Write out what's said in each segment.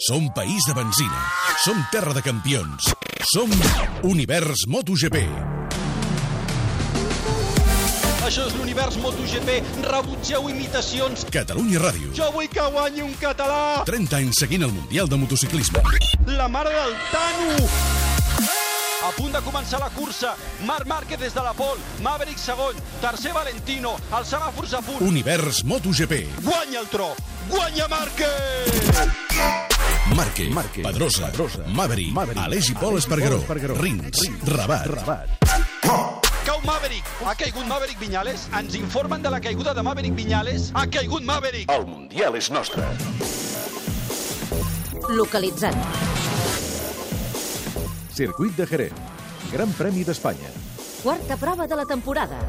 Som país de benzina. Som terra de campions. Som Univers MotoGP. Això és l'univers MotoGP. Rebutgeu imitacions. Catalunya Ràdio. Jo vull que guanyi un català. 30 anys seguint el Mundial de Motociclisme. La mare del Tano. A punt de començar la cursa. Marc Márquez des de la pol. Maverick segon. Tercer Valentino. Els semàfors a punt. Univers MotoGP. Guanya el tro. Guanya Márquez. Marque, Marque Pedrosa, Pedrosa Maverick, Maverick Aleix i Pol Espargaró, Espargaró Rins, Rabat. Rabat. Cau Maverick. Ha caigut Maverick Viñales. Ens informen de la caiguda de Maverick Viñales. Ha caigut Maverick. El Mundial és nostre. Localitzat. Circuit de Jerez. Gran Premi d'Espanya. Quarta prova de la temporada.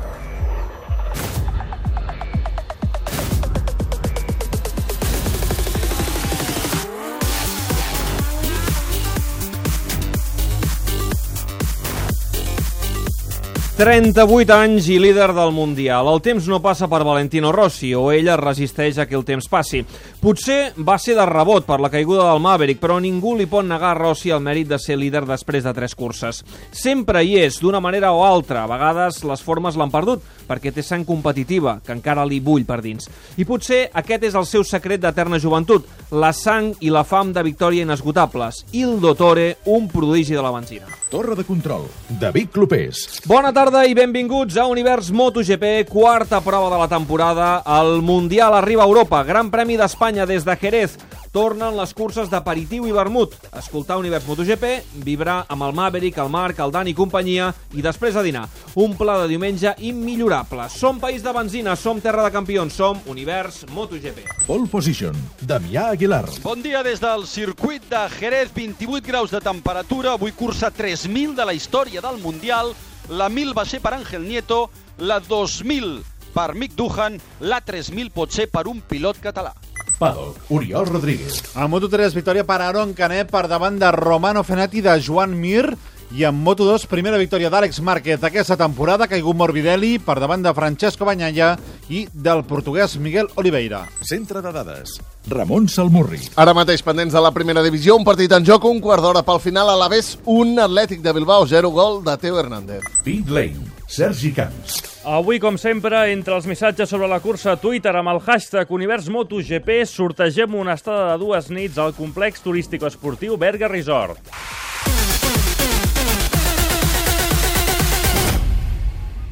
...38 anys i líder del Mundial. El temps no passa per Valentino Rossi, o ella resisteix a que el temps passi. Potser va ser de rebot per la caiguda del Maverick, però ningú li pot negar a Rossi el mèrit de ser líder després de tres curses. Sempre hi és, d'una manera o altra. A vegades les formes l'han perdut, perquè té sang competitiva, que encara li bull per dins. I potser aquest és el seu secret d'eterna joventut, la sang i la fam de victòria inesgotables. Il Dottore, un prodigi de la benzina. Torre de control. David Clopés. Bona tarda i benvinguts a Univers MotoGP, quarta prova de la temporada. El Mundial arriba a Europa, Gran Premi d'Espanya des de Jerez. Tornen les curses d'aperitiu i vermut. Escoltar Univers MotoGP, vibrar amb el Maverick, el Marc, el Dani i companyia i després a dinar. Un pla de diumenge immillorable. Som país de benzina, som terra de campions, som Univers MotoGP. Pole position. Damià Aguilar. Bon dia des del circuit de Jerez, 28 graus de temperatura, avui cursa 3.000 de la història del Mundial, la 1.000 va ser per Ángel Nieto, la 2.000 per Mick Duhan, la 3.000 pot ser per un pilot català. Paddock. Oriol Rodríguez. A Moto3, victòria per Aaron Canet per davant de Romano Fenati de Joan Mir i en Moto2, primera victòria d'Àlex Márquez aquesta temporada, caigut Morbidelli per davant de Francesco Bagnaia i del portuguès Miguel Oliveira. Centre de dades. Ramon Salmurri. Ara mateix pendents de la primera divisió, un partit en joc, un quart d'hora pel final, a l'Aves, un Atlètic de Bilbao, 0 gol de Teo Hernández. Pit Lane. Sergi Camps. Avui, com sempre, entre els missatges sobre la cursa a Twitter amb el hashtag UniversMotoGP sortegem una estada de dues nits al complex turístico-esportiu Berga Resort.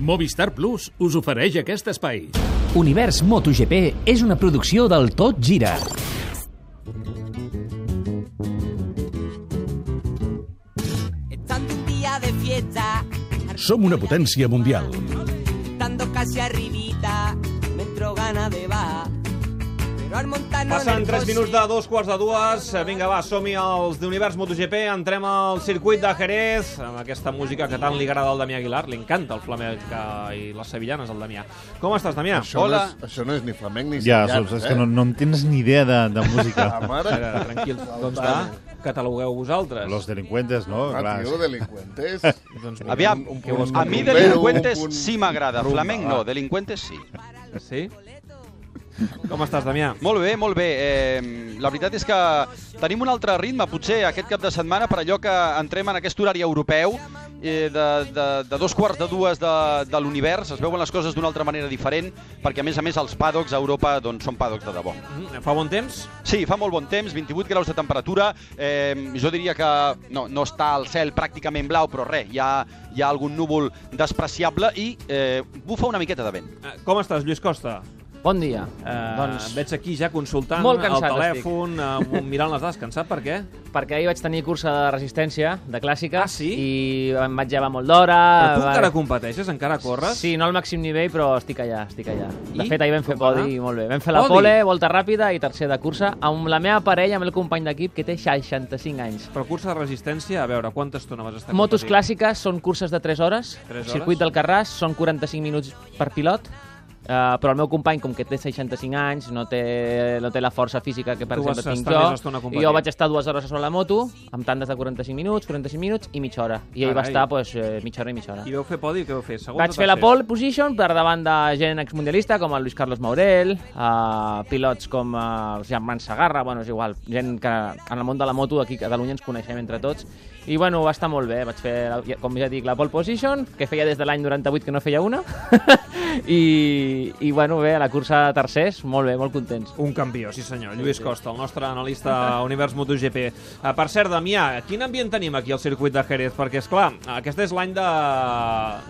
Movistar Plus us ofereix aquest espai. Univers MotoGP és una producció del Tot Gira. Som una potència mundial. estando casi arribita, me gana de va. Passen el 3 coche, minuts de dos quarts de dues. Vinga, va, som-hi als d'Univers MotoGP. Entrem al circuit de Jerez, amb aquesta música que tant li agrada al Damià Aguilar. Li encanta el flamenc i les sevillanes, al Damià. Com estàs, Damià? Això No és, això no és ni flamenc ni Ja, sevillanes, és eh? que no, no en tens ni idea de, de música. Ah, mare. Ara, tranquils. doncs va, catalogueu vosaltres. Los delincuentes, no? Ah, Clar. tio, delincuentes. Doncs, Aviam, un a punt mi rumbero, delincuentes un punt sí m'agrada, flamenc no, delincuentes sí. Sí? Com estàs, Damià? Molt bé, molt bé. Eh, la veritat és que tenim un altre ritme, potser aquest cap de setmana, per allò que entrem en aquest horari europeu, eh, de, de, de dos quarts de dues de, de l'univers, es veuen les coses d'una altra manera diferent, perquè a més a més els paddocks a Europa doncs, són paddocks de debò. Mm, Fa bon temps? Sí, fa molt bon temps, 28 graus de temperatura. Eh, jo diria que no, no està el cel pràcticament blau, però res, hi ha, hi ha algun núvol despreciable i eh, bufa una miqueta de vent. Eh, Com estàs, Lluís Costa? Bon dia. Eh, Doncs- Veig aquí ja consultant Molt el telèfon, eh, mirant les dades. Cansat per què? Perquè ahir vaig tenir cursa de resistència, de clàssica, Ah, sí? i em vaig llevar molt d'hora... Però tu va- encara competeixes? Encara corres? Sí, no al màxim nivell, però estic allà, estic allà. De I? fet, ahir vam fer podi, molt bé. Vam fer la Podi? pole, volta ràpida i tercer de cursa, amb la meva parella, amb el company d'equip, que té 65 anys. Però cursa de resistència, a veure, quanta estona vas estar Motos competint? clàssiques són curses de 3 hores. Tres hores? Circuit del Carràs són 45 minuts per pilot. Uh, però el meu company, com que té 65 anys, no té, no té la força física que, per Tu exemple, tinc jo, i jo vaig estar dues hores sobre la moto, amb tandes de 45 minuts, 45 minuts i mitja hora. I ell va estar pues, eh, mitja hora i mitja hora. I veu fer podi, què veu fer? Segon Vaig fer la pole position per davant de gent exmundialista com el Luis Carlos Maurel, uh, pilots com uh, el Germán Sagarra, bueno, és igual, gent que en el món de la moto aquí a Catalunya ens coneixem entre tots. I bueno, va estar molt bé, vaig fer, la- com ja dic, la pole position, que feia des de l'any 98 que no feia una, i, i bueno, bé, a la cursa de tercers, molt bé, molt contents. Un campió, sí senyor, Lluís Costa, el nostre analista Univers MotoGP. Uh, per cert, Damià, quin ambient tenim aquí al circuit de Jerez? Perquè, és clar, aquest és l'any de,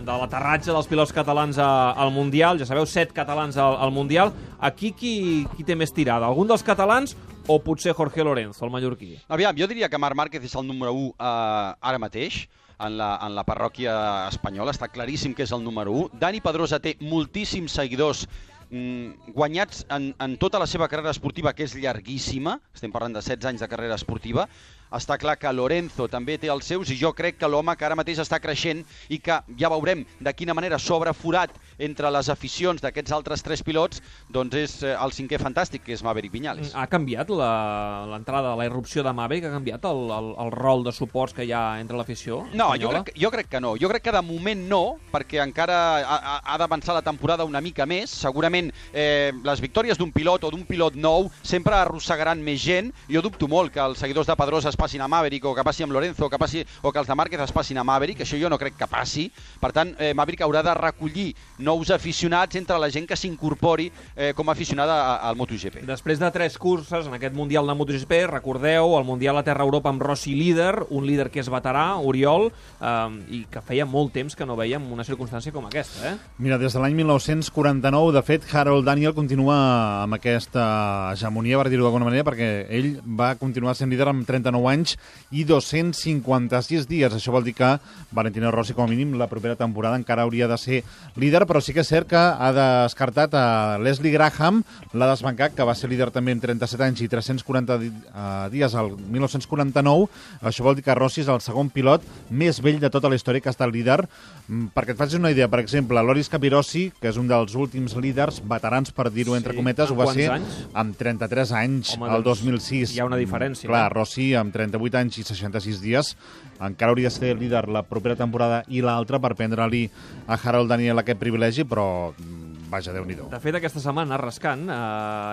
de l'aterratge dels pilots catalans a, al Mundial, ja sabeu, set catalans al, al Mundial. Aquí qui, qui té més tirada? Algun dels catalans o potser Jorge Lorenzo, el mallorquí? Aviam, jo diria que Marc Márquez és el número 1 eh, ara mateix, en la, en la parròquia espanyola, està claríssim que és el número 1. Dani Pedrosa té moltíssims seguidors mm, guanyats en, en tota la seva carrera esportiva, que és llarguíssima, estem parlant de 16 anys de carrera esportiva, està clar que Lorenzo també té els seus i jo crec que l'home que ara mateix està creixent i que ja veurem de quina manera s'obre forat entre les aficions d'aquests altres tres pilots, doncs és eh, el cinquè fantàstic, que és Maverick Viñales. Ha canviat la- l'entrada, la irrupció de Maverick, ha canviat el, el, el rol de suports que hi ha entre l'afició No, jo crec, jo crec que no. Jo crec que de moment no, perquè encara ha, ha- ha d'avançar la temporada una mica més. Segurament eh, les victòries d'un pilot o d'un pilot nou sempre arrossegaran més gent. Jo dubto molt que els seguidors de Pedrosa es passin a Maverick o que passi amb Lorenzo o que, passi, o que els de Márquez es passin a Maverick. Això jo no crec que passi. Per tant, eh, Maverick haurà de recollir nous aficionats entre la gent que s'incorpori eh, com a aficionada al MotoGP. Després de tres curses en aquest Mundial de MotoGP, recordeu, el Mundial a Terra Europa amb Rossi líder, un líder que és veterà, Oriol, eh, i que feia molt temps que no veiem una circumstància com aquesta, eh? Mira, des de l'any 1949, de fet, Harold Daniel continua amb aquesta hegemonia, per dir-ho d'alguna manera, perquè ell va continuar sent líder amb 39 anys i 256 dies. Això vol dir que Valentino Rossi, com a mínim, la propera temporada encara hauria de ser líder, però sí que és cert que ha descartat a Leslie Graham, l'ha desbancat, que va ser líder també amb 37 anys i 340 di eh, dies al 1949. Això vol dir que Rossi és el segon pilot més vell de tota la història que ha estat líder. Mm, Perquè et facis una idea, per exemple, Loris Capirossi, que és un dels últims líders veterans, per dir-ho entre Sí. cometes, ho va ser anys? amb 33 anys, Home, el doncs, 2006. hi ha una diferència, Clar? Rossi amb 38 anys i 66 dies encara hauria de ser líder la propera temporada i l'altra per prendre-li a Harold Daniel aquest privilegi, però mm, vaja, déu nhi De fet, aquesta setmana, rascant eh,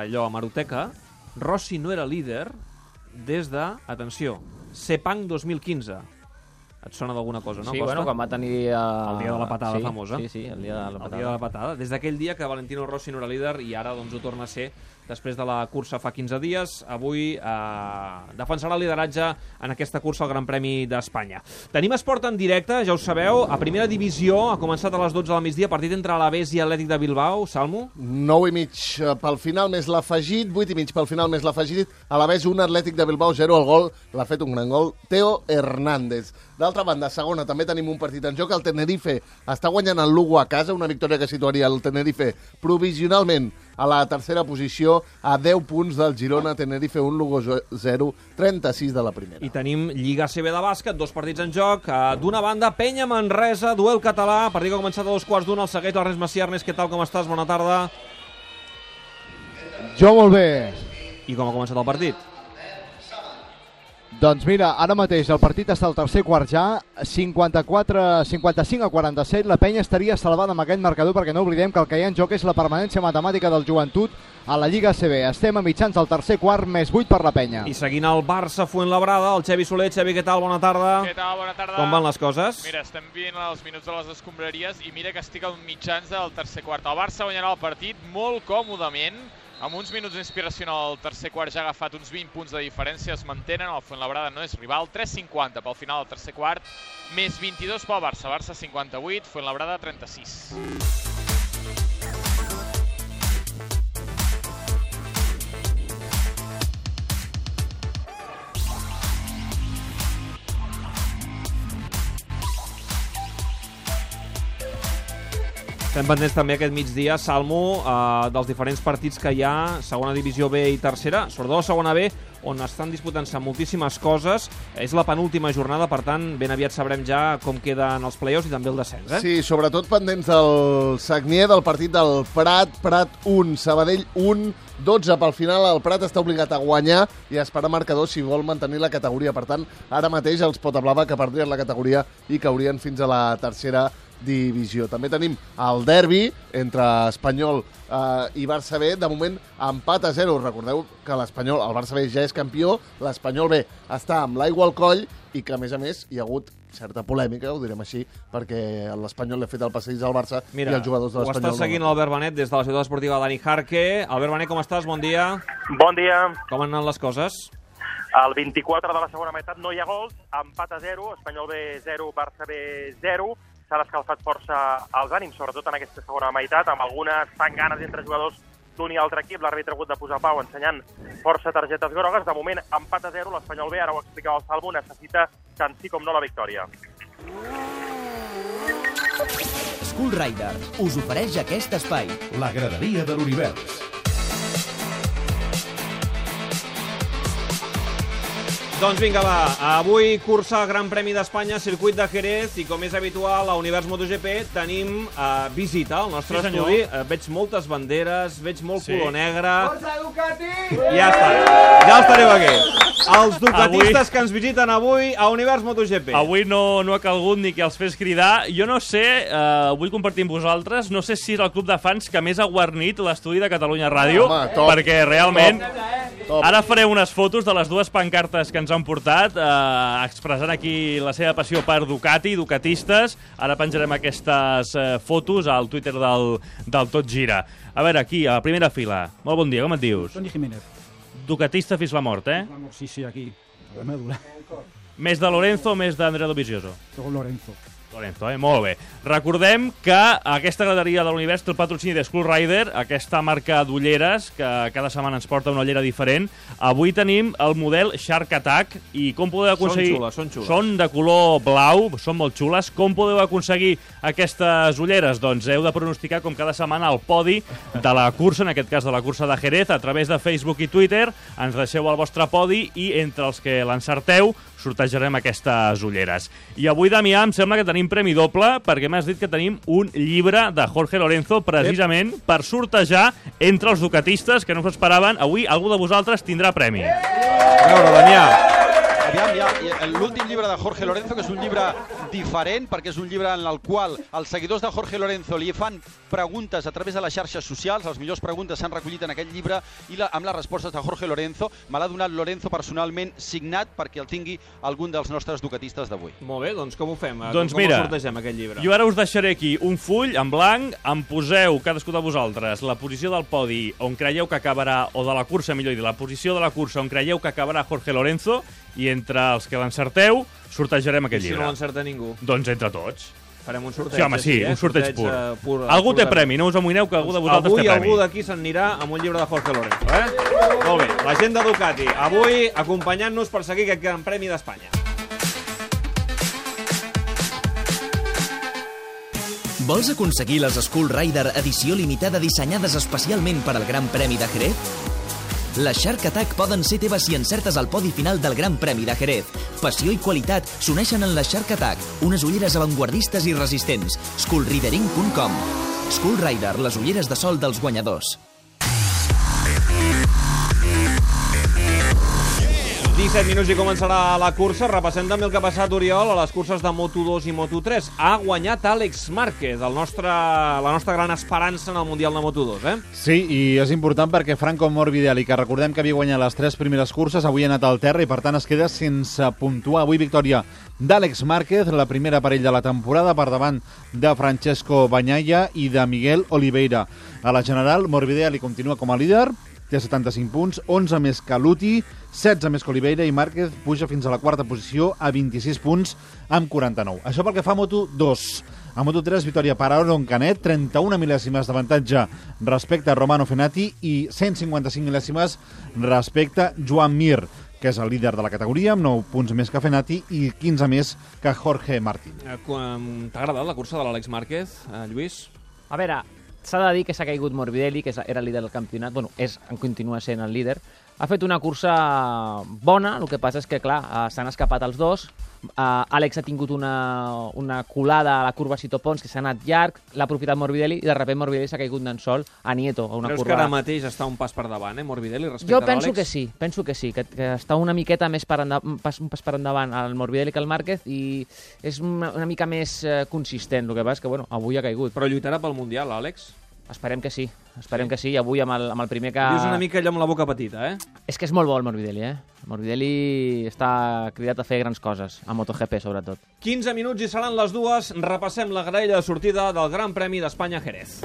allò a Maroteca, Rossi no era líder des de, atenció, Sepang 2015. Et sona d'alguna cosa, no, sí, Costa? bueno, quan va tenir... Uh... El dia de la patada sí, famosa. Sí, sí, el dia de la El patada. dia de la patada. Des d'aquell dia que Valentino Rossi no era líder i ara doncs, ho torna a ser després de la cursa fa 15 dies. Avui eh, defensarà el lideratge en aquesta cursa al Gran Premi d'Espanya. Tenim esport en directe, ja ho sabeu. A primera divisió ha començat a les 12 del migdia, partit entre l'Aves i Atlètic de Bilbao. Salmo? 9 i mig eh, pel final més l'afegit, 8 i mig pel final més l'afegit. A la vez un Atlètic de Bilbao 0 al gol, l'ha fet un gran gol, Teo Hernández. D'altra banda, segona, també tenim un partit en joc. El Tenerife està guanyant el Lugo a casa, una victòria que situaria el Tenerife provisionalment a la tercera posició, a 10 punts del Girona, Tenerife 1, Lugo 0, 36 de la primera. I tenim Lliga CB de bàsquet, dos partits en joc. Uh, D'una banda, Penya Manresa, duel català, partit que ha començat a dos quarts d'una, el segueix l'Ernest Macià. Ernest, què tal, com estàs? Bona tarda. Jo molt bé. I com ha començat el partit? Doncs mira, ara mateix el partit està al tercer quart ja, 54, 55 a 47, la penya estaria salvada amb aquest marcador perquè no oblidem que el que hi ha en joc és la permanència matemàtica del joventut a la Lliga CB. Estem a mitjans del tercer quart, més 8 per la penya. I seguint el Barça Fuenlabrada, el Xevi Soler. Xevi, què tal? Bona tarda. Què tal? Bona tarda. Com van les coses? Mira, estem veient els minuts de les escombraries i mira que estic als mitjans del tercer quart. El Barça guanyarà el partit molt còmodament, amb uns minuts d'inspiració el tercer quart ja ha agafat uns 20 punts de diferència, es mantenen, el Fuenlabrada no és rival, 3,50 pel final del tercer quart, més 22 pel Barça, Barça 58, Fuenlabrada 36. Estem pendents també aquest migdia, Salmo, eh, dels diferents partits que hi ha, segona divisió B i tercera, sobretot la segona B, on estan disputant-se moltíssimes coses. És la penúltima jornada, per tant, ben aviat sabrem ja com queden els play-offs i també el descens, eh? Sí, sobretot pendents del Sagnier, del partit del Prat, Prat 1, Sabadell 1, 12 pel final, el Prat està obligat a guanyar i a esperar marcador si vol mantenir la categoria. Per tant, ara mateix els Potablava que perdrien la categoria i caurien fins a la tercera divisió. També tenim el derbi entre Espanyol eh, i Barça B. De moment, empat a 0. Recordeu que l'Espanyol, el Barça B ja és campió, l'Espanyol B està amb l'aigua al coll i que, a més a més, hi ha hagut certa polèmica, ho direm així, perquè l'Espanyol li ha fet el passeig al Barça Mira, i els jugadors de ho l'Espanyol... està seguint l'Albert Benet des de la ciutat esportiva Dani Jarque. Albert Benet, com estàs? Bon dia. Bon dia. Com han anat les coses? Al 24 de la segona meitat no hi ha gols, empat a 0, Espanyol B 0, Barça B 0. S'ha descalfat força els ànims, sobretot en aquesta segona meitat, amb algunes tanganes entre jugadors d'un i altre equip. L'àrbitre ha hagut de posar pau ensenyant força targetes grogues. De moment, empat a 0, l'Espanyol B, ara ho explicava el Salvo, necessita tant sí com no la victòria. School Rider us ofereix aquest espai. La graderia de l'univers. Doncs vinga, va. Avui cursa el Gran Premi d'Espanya, circuit de Jerez, i com és habitual a Univers MotoGP tenim uh, visita al nostre Sí, estudi. Uh, veig moltes banderes, veig molt Sí. color negre... Força Ducati! Ja està, ja els tenim aquí. Els ducatistes Avui- que ens visiten avui a Univers MotoGP. Avui no, no ha calgut ni que els fes cridar. Jo no sé, eh, vull compartir amb vosaltres, no sé si és el club de fans que més ha guarnit l'estudi de Catalunya Ràdio, Home, top. perquè realment... Top. Ara faré unes fotos de les dues pancartes que ens han portat, eh, expressant aquí la seva passió per Ducati, ducatistes. Ara penjarem aquestes eh, fotos al Twitter del, del Tot Gira. A veure, aquí, a la primera fila. Molt bon dia, com et dius? Toni Jiménez. Ducatista fins la mort, eh? Sí, sí, aquí. A la médula. Més de Lorenzo o més d'Andrea Dovizioso? Lorenzo. Lorenzo, eh? Molt bé. Recordem que aquesta graderia de l'univers té el patrocini de School Rider, aquesta marca d'ulleres que cada setmana ens porta una ullera diferent. Avui tenim el model Shark Attack i com podeu aconseguir... xules, són xules. Són de color blau, són molt xules. Com podeu aconseguir aquestes ulleres? Doncs heu de pronosticar com cada setmana el podi de la cursa, en aquest cas de la cursa de Jerez, a través de Facebook i Twitter. Ens deixeu el vostre podi i entre els que l'encerteu sortejarem aquestes ulleres. I avui, Damià, em sembla que tenim premi doble perquè m'has dit que tenim un llibre de Jorge Lorenzo precisament per sortejar entre els ducatistes que no s'ho esperaven. Avui algú de vosaltres tindrà premi. A veure, Damià, Aviam, hi ha l'últim llibre de Jorge Lorenzo, que és un llibre diferent, perquè és un llibre en el qual els seguidors de Jorge Lorenzo li fan preguntes a través de les xarxes socials, les millors preguntes s'han recollit en aquest llibre i la, amb les respostes de Jorge Lorenzo. Me l'ha donat Lorenzo personalment signat perquè el tingui algun dels nostres ducatistes d'avui. Molt bé, doncs com ho fem? Doncs com mira, sortegem, aquest llibre? Jo ara us deixaré aquí un full en blanc, em poseu, cadascú de vosaltres, la posició del podi on creieu que acabarà, o de la cursa, millor dir, la posició de la cursa on creieu que acabarà Jorge Lorenzo, i entre els que l'encerteu, sortejarem I aquest si llibre. no l'encerta ningú? Doncs entre tots. Farem un sorteig. Sí, home, sí, així, eh? un sorteig, pur. eh, pur. Algú té pur de- premi, no us amoïneu que algú de vosaltres Avui té premi. algú d'aquí s'anirà amb un llibre de Jorge Lorenzo, eh? Molt bé, la gent de Ducati, avui acompanyant-nos per seguir aquest Gran Premi d'Espanya. Vols aconseguir les Skull Rider edició limitada dissenyades especialment per al Gran Premi de Jerez? Les Shark Attack poden ser teves si encertes al podi final del Gran Premi de Jerez. Passió i qualitat s'uneixen en les Shark Attack, unes ulleres avantguardistes i resistents. Skullridering.com Skull Rider, les ulleres de sol dels guanyadors. 17 minuts i començarà la cursa. Repassem també el que ha passat, Oriol, a les curses de Moto2 i Moto3. Ha guanyat Àlex Márquez, el nostre, la nostra gran esperança en el Mundial de Moto2, eh? Sí, i és important perquè Franco Morbidelli, que recordem que havia guanyat les tres primeres curses, avui ha anat al terra i per tant es queda sense puntuar. Avui victòria d'Àlex Márquez, la primera parell de la temporada, per davant de Francesco Bagnaia i de Miguel Oliveira. A la general, Morbidelli continua com a líder, té 75 punts, 11 més que Luti, 16 més que Oliveira i Márquez puja fins a la quarta posició a 26 punts amb 49. Això pel que fa a Moto2. A Moto3, victòria per Aaron Canet, 31 mil·lèsimes d'avantatge respecte a Romano Fenati i 155 mil·lèsimes respecte a Joan Mir, que és el líder de la categoria, amb 9 punts més que Fenati i 15 més que Jorge Martín. Eh, T'ha agradat la cursa de l'Àlex Márquez, eh, Lluís? A veure, s'ha de dir que s'ha caigut Morbidelli, que era el líder del campionat, bueno, és, en continua sent el líder, Ha fet una cursa bona, el que passa és que, clar, eh, s'han escapat els dos. Uh, Àlex ha tingut una, una colada a la curva Cito Pons que s'ha anat llarg, l'ha aprofitat Morbidelli i de sobte Morbidelli s'ha caigut d'en sol a Nieto, a una Creus curva... que ara mateix està un pas per davant, eh, Morbidelli, respecte Jo a penso l'Àlex? que sí, penso que sí, que, que està una miqueta més per enda, un, pas, un pas per endavant el Morbidelli que el Márquez i és una, una mica més eh, consistent, el que passa és que bueno, avui ha caigut. Però lluitarà pel Mundial, Àlex? Esperem que sí, esperem sí. que sí, i avui amb el, amb el primer que... Dius una mica allò amb la boca petita, eh? És que és molt bo el Morbidelli, eh? El Morbidelli està cridat a fer grans coses, a MotoGP sobretot. 15 minuts i seran les dues. Repassem la graella de sortida del Gran Premi d'Espanya a Jerez.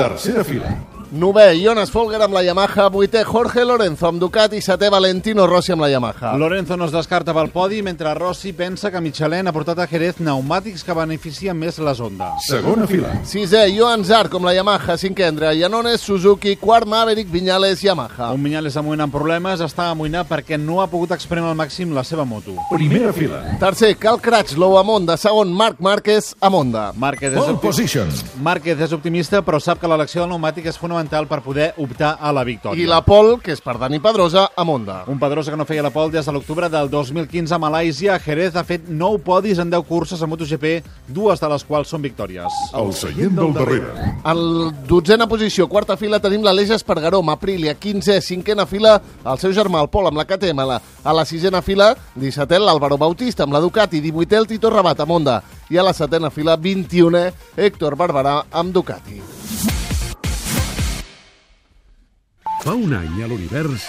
Tercera fila. Novè, Jonas Folger amb la Yamaha, vuitè Jorge Lorenzo amb Ducati, setè Valentino Rossi amb la Yamaha. Lorenzo no es descarta pel podi, mentre Rossi pensa que Michelin ha portat a Jerez pneumàtics que beneficien més les ondes. Segona fila. Sisè, Johan Zarc amb la Yamaha, cinquè Andrea Llanones, Suzuki, quart Maverick, Viñales, Yamaha. Un Viñales amunt amb problemes està amoïnat perquè no ha pogut exprimir al màxim la seva moto. Primera fila. Tercer, Cal Cratchlow a Monda, segon Marc Márquez a Monda. Márquez és, Pole opti- position. Márquez és optimista, però sap que l'elecció del pneumàtic és fonamental per poder optar a la victòria. I la Pol, que és per Dani Pedrosa, a Monda. Un Pedrosa que no feia la pol des de l'octubre del 2015 a Malàisia. Jerez ha fet 9 podis en 10 curses a MotoGP, dues de les quals són victòries. El seient del darrere. En dotzena posició, quarta fila, tenim l'Aleix Espargaró, Aprilia, 15è, cinquena fila, el seu germà, el Pol, amb la KTM. La- A la sisena fila, 17è, l'Àlvaro Bautista, amb la Ducati, 18è, el Tito Rabat, a Monda. I a la setena fila, 21è, Héctor Barberà, amb Ducati. Fa un any a l'univers.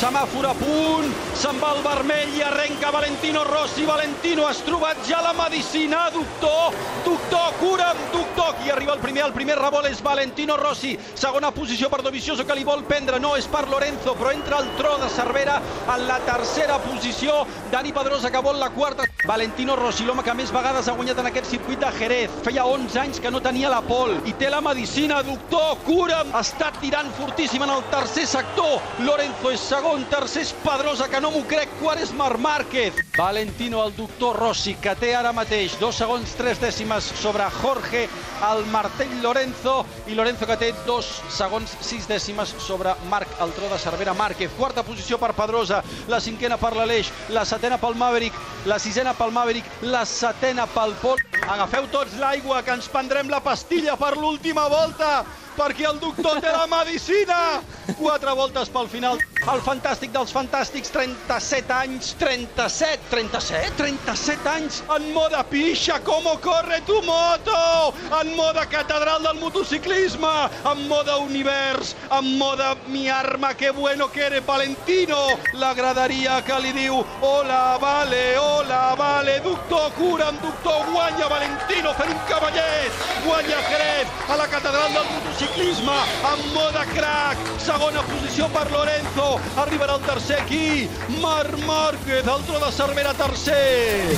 Semàfor a punt, se'n va al vermell i arrenca Valentino Rossi. Valentino has trobat ja la medicina, doctor. Doctor, cura'm, doctor. Qui arriba el primer, el primer revolt és Valentino Rossi. Segona posició per Dovizioso, que li vol prendre. No és per Lorenzo, però entra el tro de Cervera en la tercera posició. Dani Pedrosa, que vol la quarta. Valentino Rossi, l'home que més vegades ha guanyat en aquest circuit de Jerez. Feia 11 anys que no tenia la pol. I té la medicina, doctor, cura'm. Està tirant fortíssim en el tercer sector. Lorenzo és segon, tercer és Pedrosa, que no m'ho crec, Marc Márquez. Valentino, el doctor Rossi, que té ara mateix dos segons, tres dècimes sobre Jorge, el martell Lorenzo, i Lorenzo que té dos segons, sis dècimes sobre Marc, el tro de Cervera Márquez. Quarta posició per Pedrosa, la cinquena per l'Aleix, la setena pel Maverick, la sisena pel Maverick, la setena pel Pol. Agafeu tots l'aigua, que ens prendrem la pastilla per l'última volta, perquè el doctor té la medicina. Quatre voltes pel final. El fantàstic dels fantàstics, 37 anys, 37, 37, 37 anys, en moda pixa, com corre tu moto, en moda catedral del motociclisme, en moda univers, en moda mi arma, que bueno que eres Valentino, la graderia que li diu hola, vale, hola, vale, doctor, cura'm, doctor, guanya Valentino fent un cavallet, guanya Jerez a la catedral del motociclisme, en moda crack, segona posició per Lorenzo, arribarà el tercer aquí, Marc Márquez, el tro de Cervera tercer.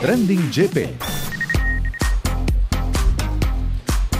Trending GP.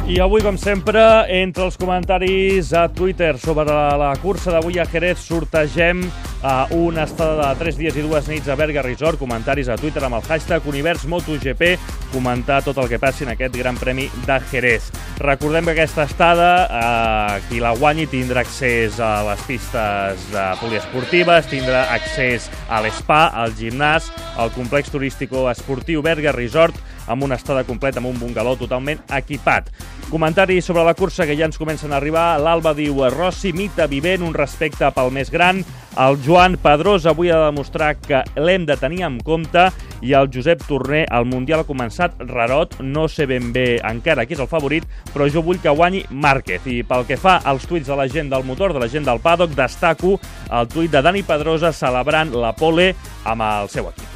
I avui, com sempre, entre els comentaris a Twitter sobre la, la cursa d'avui a Jerez sortegem uh, una estada de 3 dies i dues nits a Berga Resort, comentaris a Twitter amb el hashtag UniversMotoGP, comentar tot el que passi en aquest Gran Premi de Jerez. Recordem que aquesta estada, uh, qui la guanyi tindrà accés a les pistes uh, poliesportives, tindrà accés a l'spa, al gimnàs, al complex turístic esportiu Berga Resort, amb una estada completa, amb un bungaló totalment equipat. Comentaris sobre la cursa que ja ens comencen a arribar. L'Alba diu Rossi, mita vivent, un respecte pel més gran. El Joan Pedrós avui ha de demostrar que l'hem de tenir en compte i el Josep Torner, el Mundial ha començat rarot, no sé ben bé encara qui és el favorit, però jo vull que guanyi Márquez. I pel que fa als tuits de la gent del motor, de la gent del paddock, destaco el tuit de Dani Pedrosa celebrant la pole amb el seu equip.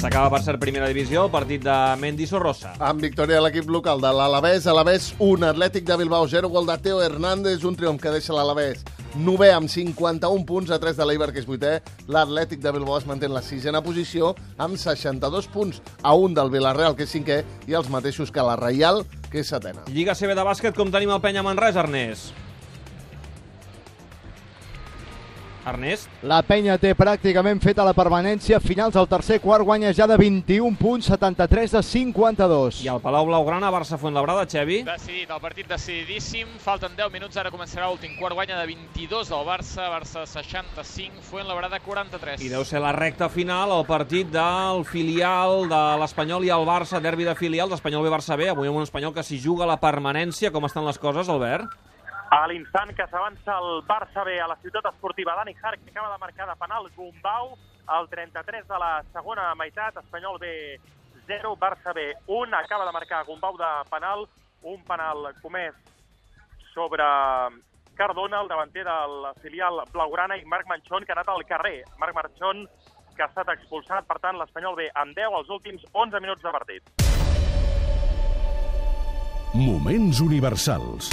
S'acaba per ser primera divisió el partit de Mendy Sorrosa. Amb victòria de l'equip local de l'Alavés, Alavés 1, Atlètic de Bilbao 0, gol de Teo Hernández, un triomf que deixa l'Alavés 9 amb 51 punts a 3 de l'Eibar, que és 8è. L'Atlètic de Bilbao es manté en la sisena posició amb 62 punts a 1 del Villarreal, que és 5è, i els mateixos que la Reial, que és setena. Lliga CB de bàsquet, com tenim el penya Manresa, Ernest? Ernest? La penya té pràcticament feta la permanència. Finals del tercer quart guanya ja de 21 punts, 73 de 52. I el Palau Blaugrana, Barça Fuentlabrada, Xevi? Decidit, el partit decididíssim. Falten 10 minuts, ara començarà l'últim quart. Guanya de 22 del Barça, Barça 65, Fuentlabrada 43. I deu ser la recta final, el partit del filial de l'Espanyol i el Barça, derbi de filials, Espanyol B, Barça B, avui amb un Espanyol que s'hi juga la permanència. Com estan les coses, Albert? A l'instant que s'avança el Barça B a la ciutat esportiva, Dani Hark acaba de marcar de penal Gumbau, al 33 de la segona meitat, Espanyol B 0, Barça B 1, acaba de marcar Gumbau de penal, un penal comès sobre Cardona, el davanter del filial blaugrana, i Marc Manchón, que ha anat al carrer. Marc Manchón, que ha estat expulsat, per tant, l'Espanyol B amb 10 als últims 11 minuts de partit. Moments universals.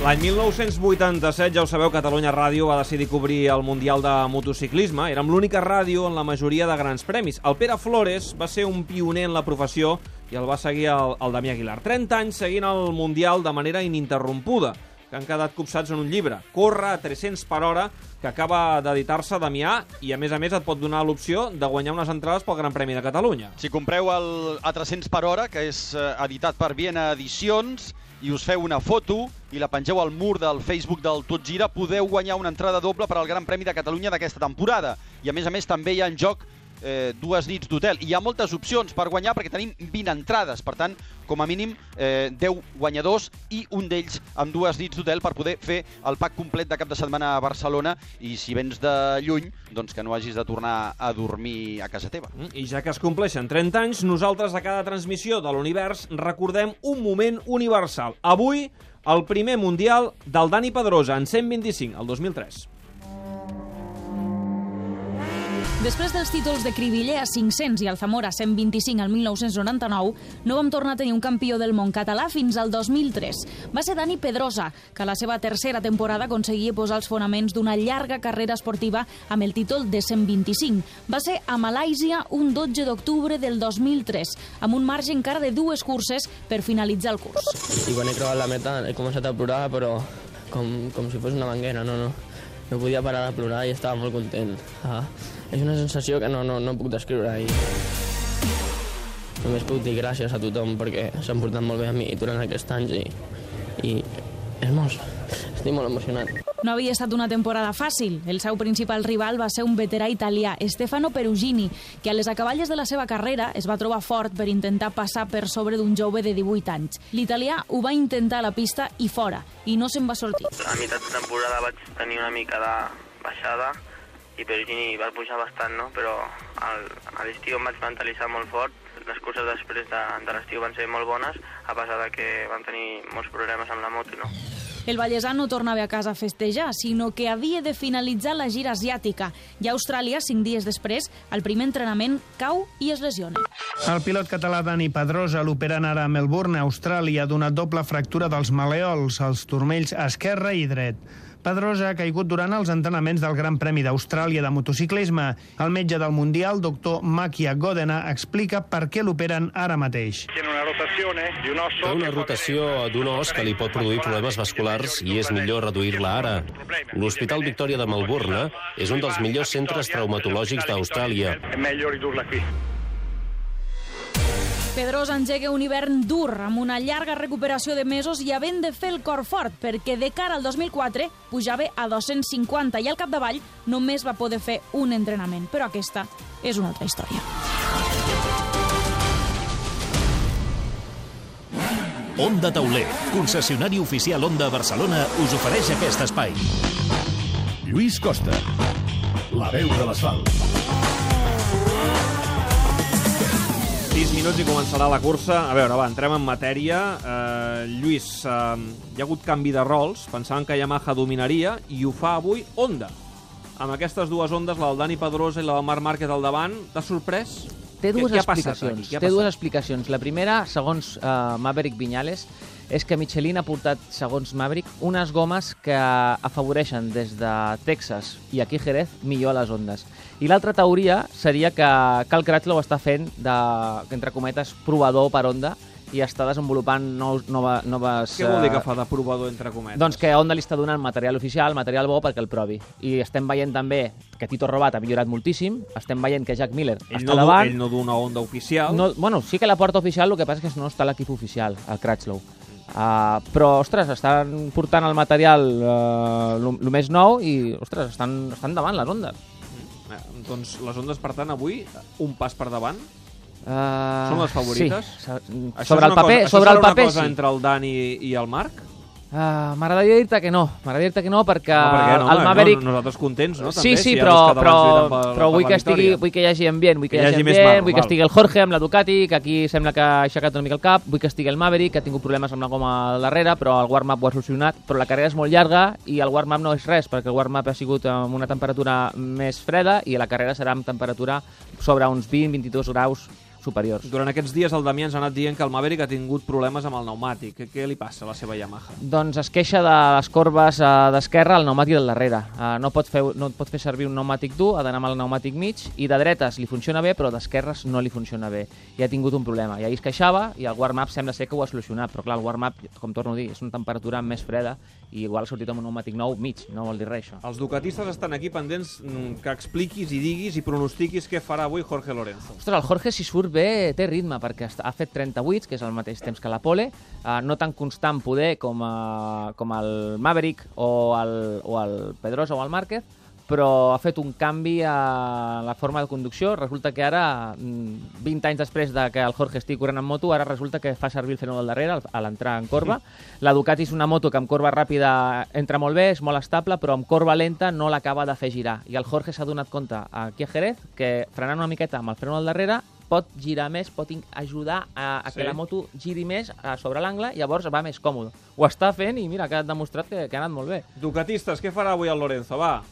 L'any 1987, ja ho sabeu, Catalunya Ràdio va decidir cobrir el Mundial de Motociclisme. Érem l'única ràdio en la majoria de grans premis. El Pere Flores va ser un pioner en la professió i el va seguir el, el Damià Aguilar. 30 anys seguint el Mundial de manera ininterrompuda, que han quedat copsats en un llibre. Corre a 300 per hora, que acaba d'editar-se Damià, i a més a més et pot donar l'opció de guanyar unes entrades pel Gran Premi de Catalunya. Si compreu el a 300 per hora, que és eh, editat per Viena Edicions, i us feu una foto i la pengeu al mur del Facebook del Tot Gira, podeu guanyar una entrada doble per al Gran Premi de Catalunya d'aquesta temporada. I a més a més també hi ha en joc eh, dues nits d'hotel. Hi ha moltes opcions per guanyar perquè tenim 20 entrades. Per tant, com a mínim, eh, 10 guanyadors i un d'ells amb dues nits d'hotel per poder fer el pack complet de cap de setmana a Barcelona i si vens de lluny, doncs que no hagis de tornar a dormir a casa teva. Mm, I ja que es compleixen 30 anys, nosaltres a cada transmissió de l'univers recordem un moment universal. Avui, el primer mundial del Dani Pedrosa, en 125, el 2003. Després dels títols de Cribiller a 500 i el Zamora 125 al 1999, no vam tornar a tenir un campió del món català fins al 2003. Va ser Dani Pedrosa, que a la seva tercera temporada aconseguia posar els fonaments d'una llarga carrera esportiva amb el títol de 125. Va ser a Malàisia un 12 d'octubre del 2003, amb un marge encara de dues curses per finalitzar el curs. I quan he creuat la meta he començat a plorar, però com, com si fos una manguera, no, no. No podia parar de plorar i estava molt content. Ah, és una sensació que no, no, no puc descriure i només puc dir gràcies a tothom perquè s'han portat molt bé a mi durant aquests anys i, i és molt, estic molt emocionat. No havia estat una temporada fàcil. El seu principal rival va ser un veterà italià, Stefano Perugini, que a les acaballes de la seva carrera es va trobar fort per intentar passar per sobre d'un jove de 18 anys. L'italià ho va intentar a la pista i fora, i no se'n va sortir. A meitat de temporada vaig tenir una mica de baixada i Perugini va pujar bastant, no? però al, a l'estiu em vaig mentalitzar molt fort. Les curses després de, de l'estiu van ser molt bones, a pesar de que van tenir molts problemes amb la moto. No? El Vallèsà no tornava a casa a festejar, sinó que havia de finalitzar la gira asiàtica. I a Austràlia, cinc dies després, al primer entrenament, cau i es lesiona. El pilot català Dani Pedrosa, l'operant ara a Melbourne, Austràlia, ha donat doble fractura dels maleols, els turmells esquerre i dret. Pedrosa ha caigut durant els entrenaments del Gran Premi d'Austràlia de motociclisme. El metge del Mundial, doctor Makia Godena, explica per què l'operen ara mateix. Té una rotació d'un os que li pot produir problemes vasculars i és millor reduir-la ara. L'Hospital Victòria de Melbourne és un dels millors centres traumatològics d'Austràlia. Pedrosa engega un hivern dur, amb una llarga recuperació de mesos i havent de fer el cor fort, perquè de cara al 2004 pujava a 250 i al capdavall només va poder fer un entrenament. Però aquesta és una altra història. Onda Tauler, concessionari oficial Onda Barcelona, us ofereix aquest espai. Lluís Costa, la veu de l'asfalt. 6 minuts i començarà la cursa. A veure, va, entrem en matèria. Uh, Lluís, uh, hi ha hagut canvi de rols. Pensaven que Yamaha dominaria i ho fa avui Honda. Amb aquestes dues ondes, la del Dani Pedrosa i la del Marc Márquez al davant, t'ha sorprès? Té dues què, què explicacions. Què Té dues explicacions. La primera, segons uh, Maverick Viñales, és que Michelin ha portat, segons Maverick, unes gomes que afavoreixen des de Texas i aquí Jerez millor a les ondes. I l'altra teoria seria que Cal Crutchlow està fent de, entre cometes, provador per Honda i està desenvolupant nous, nova, noves... Què vol dir que eh, fa de provador entre cometes? doncs que Honda li està donant material oficial, material bo perquè el provi. I estem veient també que Tito Robat ha millorat moltíssim, estem veient que Jack Miller ell, està no, davant. ell no du una onda oficial. No, bueno, sí que la porta oficial, el que passa és que no està l'equip oficial, el Crutchlow. Uh, però, ostres, estan portant el material uh, el més nou i, ostres, estan, estan davant les ondes. Eh, doncs les ondes, per tant, avui, un pas per davant. Uh, Són les favorites? Sí. Això Sobre el paper, cosa, sobre el paper, cosa sí. entre el Dani i el Marc? Uh, M'agradaria dir-te que no, m'agradaria dir-te que no perquè No, perquè no, el home, Maverick... no, nosaltres contents, no, Sí, també, sí, si hi ha però, però, per- però per vull, que estigui, vull que hi hagi ambient, vull que, Que hi hagi ambient, marro, vull que estigui el Jorge amb la Ducati, que aquí sembla que ha aixecat una mica el cap, vull que estigui el Maverick, que ha tingut problemes amb la goma al darrere, però el warm-up ho ha solucionat, però la carrera és molt llarga i el warm-up no és res, perquè el warm-up ha sigut amb una temperatura més freda i la carrera serà amb temperatura sobre uns 20-22 graus superiors. Durant aquests dies el Damià ens ha anat dient que el Maverick ha tingut problemes amb el pneumàtic. Què, li passa a la seva Yamaha? Doncs es queixa de les corbes eh, d'esquerra al pneumàtic del darrere. Eh, no, pot fer, no pot fer servir un pneumàtic dur, ha d'anar amb el pneumàtic mig, i de dretes li funciona bé, però d'esquerres no li funciona bé. I ha tingut un problema. I ahir es queixava, i el warm-up sembla ser que ho ha solucionat, però clar, el warm-up, com torno a dir, és una temperatura més freda, i igual ha sortit amb un pneumàtic nou mig, no vol dir res, això. Els ducatistes estan aquí pendents mm, que expliquis i diguis i pronostiquis què farà avui Jorge Lorenzo. Ostres, el Jorge, si surt bé, té ritme, perquè ha fet 38, que és el mateix temps que la Pole, eh, no tan constant poder com, eh, com el Maverick o el, o el Pedrosa o el Márquez, però ha fet un canvi a la forma de conducció. Resulta que ara, mm, 20 anys després de que el Jorge estigui corrent en moto, ara resulta que fa servir el freno del darrere a l'entrar en corba. La Ducati és una moto que amb corba ràpida entra molt bé, és molt estable, però amb corba lenta no l'acaba de fer girar. I el Jorge s'ha donat compte aquí a Jerez que frenant una miqueta amb el freno del darrere pot girar més, pot ajudar a, a Sí. que la moto giri més a sobre l'angle i llavors va més còmode. Ho està fent i mira, que ha demostrat que, que ha anat molt bé. Ducatistes, què farà avui el Lorenzo? Va.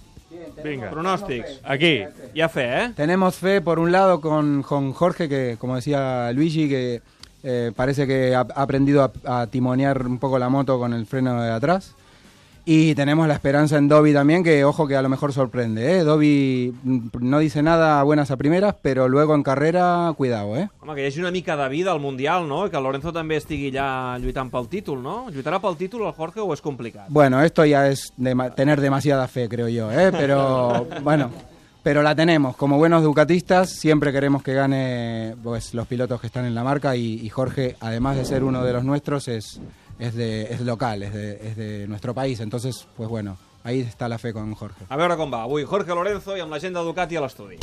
Vinga. Pronòstics. Aquí. Ha fe, eh? Tenemos fe, por un lado, con, con Jorge, que como decía Luigi, que eh, parece que ha, ha aprendido a, a timonear un poco la moto con el freno de atrás. Y tenemos la esperanza en Dobby también, que ojo que a lo mejor sorprende. ¿eh? Dobby mm, no dice nada buenas a primeras, pero luego en carrera, cuidado. ¿eh? Home, que hi hagi una mica de vida al Mundial, no? I que Lorenzo també estigui allà lluitant pel títol, no? Lluitarà pel títol el Jorge o és complicat? Bueno, esto ya es tener demasiada fe, creo yo, ¿eh? pero bueno, pero la tenemos. Como buenos ducatistas, siempre queremos que gane pues, los pilotos que están en la marca y, y Jorge, además de ser uno de los nuestros, es, es, de, es local, es de, es de nuestro país. Entonces, pues bueno, ahí está la fe con Jorge. A veure com va. Avui Jorge Lorenzo i amb la gent de Ducati a l'estudi.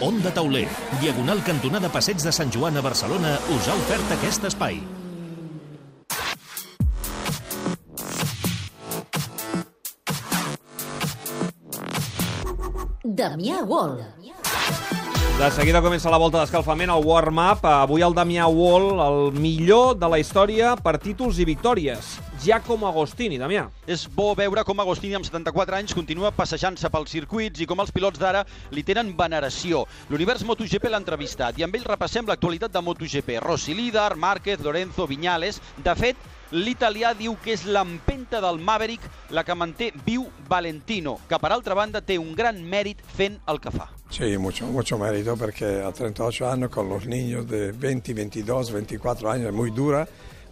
Onda Tauler, diagonal cantonada Passeig de Sant Joan a Barcelona, us ha ofert aquest espai. Damià Wall. De seguida comença la volta d'escalfament, el warm-up. Avui el Damià Wall, el millor de la història per títols i victòries. Giacomo Agostini, Damià. És bo veure com Agostini, amb 74 anys, continua passejant-se pels circuits i com els pilots d'ara li tenen veneració. L'univers MotoGP l'ha entrevistat i amb ell repassem l'actualitat de MotoGP. Rossi líder, Márquez, Lorenzo, Viñales... De fet, l'italià diu que és l'empenta del Maverick la que manté viu Valentino, que per altra banda té un gran mèrit fent el que fa. Sí, mucho, mucho mérito porque a 38 años con los niños de 20, 22, 24 años es muy dura,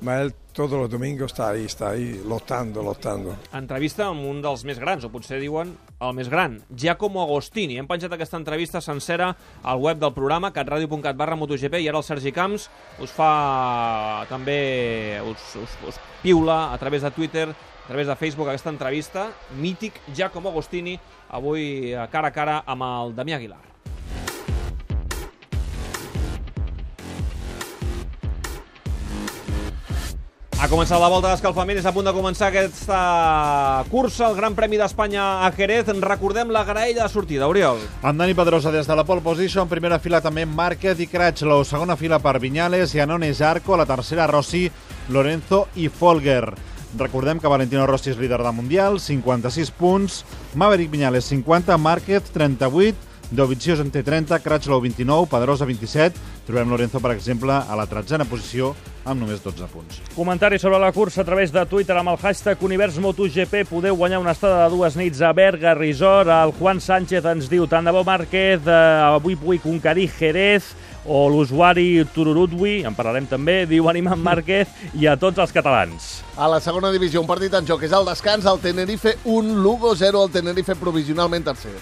ma él todos los domingos está ahí, está ahí, lottando, lottando. Entrevista amb un dels més grans, o potser diuen el més gran, Giacomo Agostini. Hem penjat aquesta entrevista sencera al web del programa, catradio.cat barra MotoGP, i ara el Sergi Camps us fa també, us, us, us piula a través de Twitter, a través de Facebook, aquesta entrevista. Mític Giacomo Agostini, avui eh, cara a cara amb el Damià Aguilar. Ha començat la volta d'escalfament, és a punt de començar aquesta cursa, el Gran Premi d'Espanya a Jerez. Recordem la graella de sortida, Oriol. Amb Dani Pedrosa des de la pole position, primera fila també Márquez i Crutchlow, segona fila per Viñales, Iannone Zarco, la tercera Rossi, Lorenzo i Folger. Recordem que Valentino Rossi és líder del Mundial, 56 punts, Maverick Viñales 50, Márquez 38, Dovizioso en té 30, Crutchlow 29, Pedrosa 27, trobem Lorenzo, per exemple, a la tretzena posició amb només 12 punts. Comentari sobre la cursa a través de Twitter amb el hashtag Univers MotoGP. Podeu guanyar una estada de dues nits a Berga Resort. El Juan Sánchez ens diu tant de bo Márquez, eh, avui vull conquerir Jerez o l'usuari Tururutwi, en parlarem també, diu Animant Márquez i a tots els catalans. A la segona divisió, un partit en joc és el descans, el Tenerife 1, Lugo 0, el Tenerife provisionalment tercer.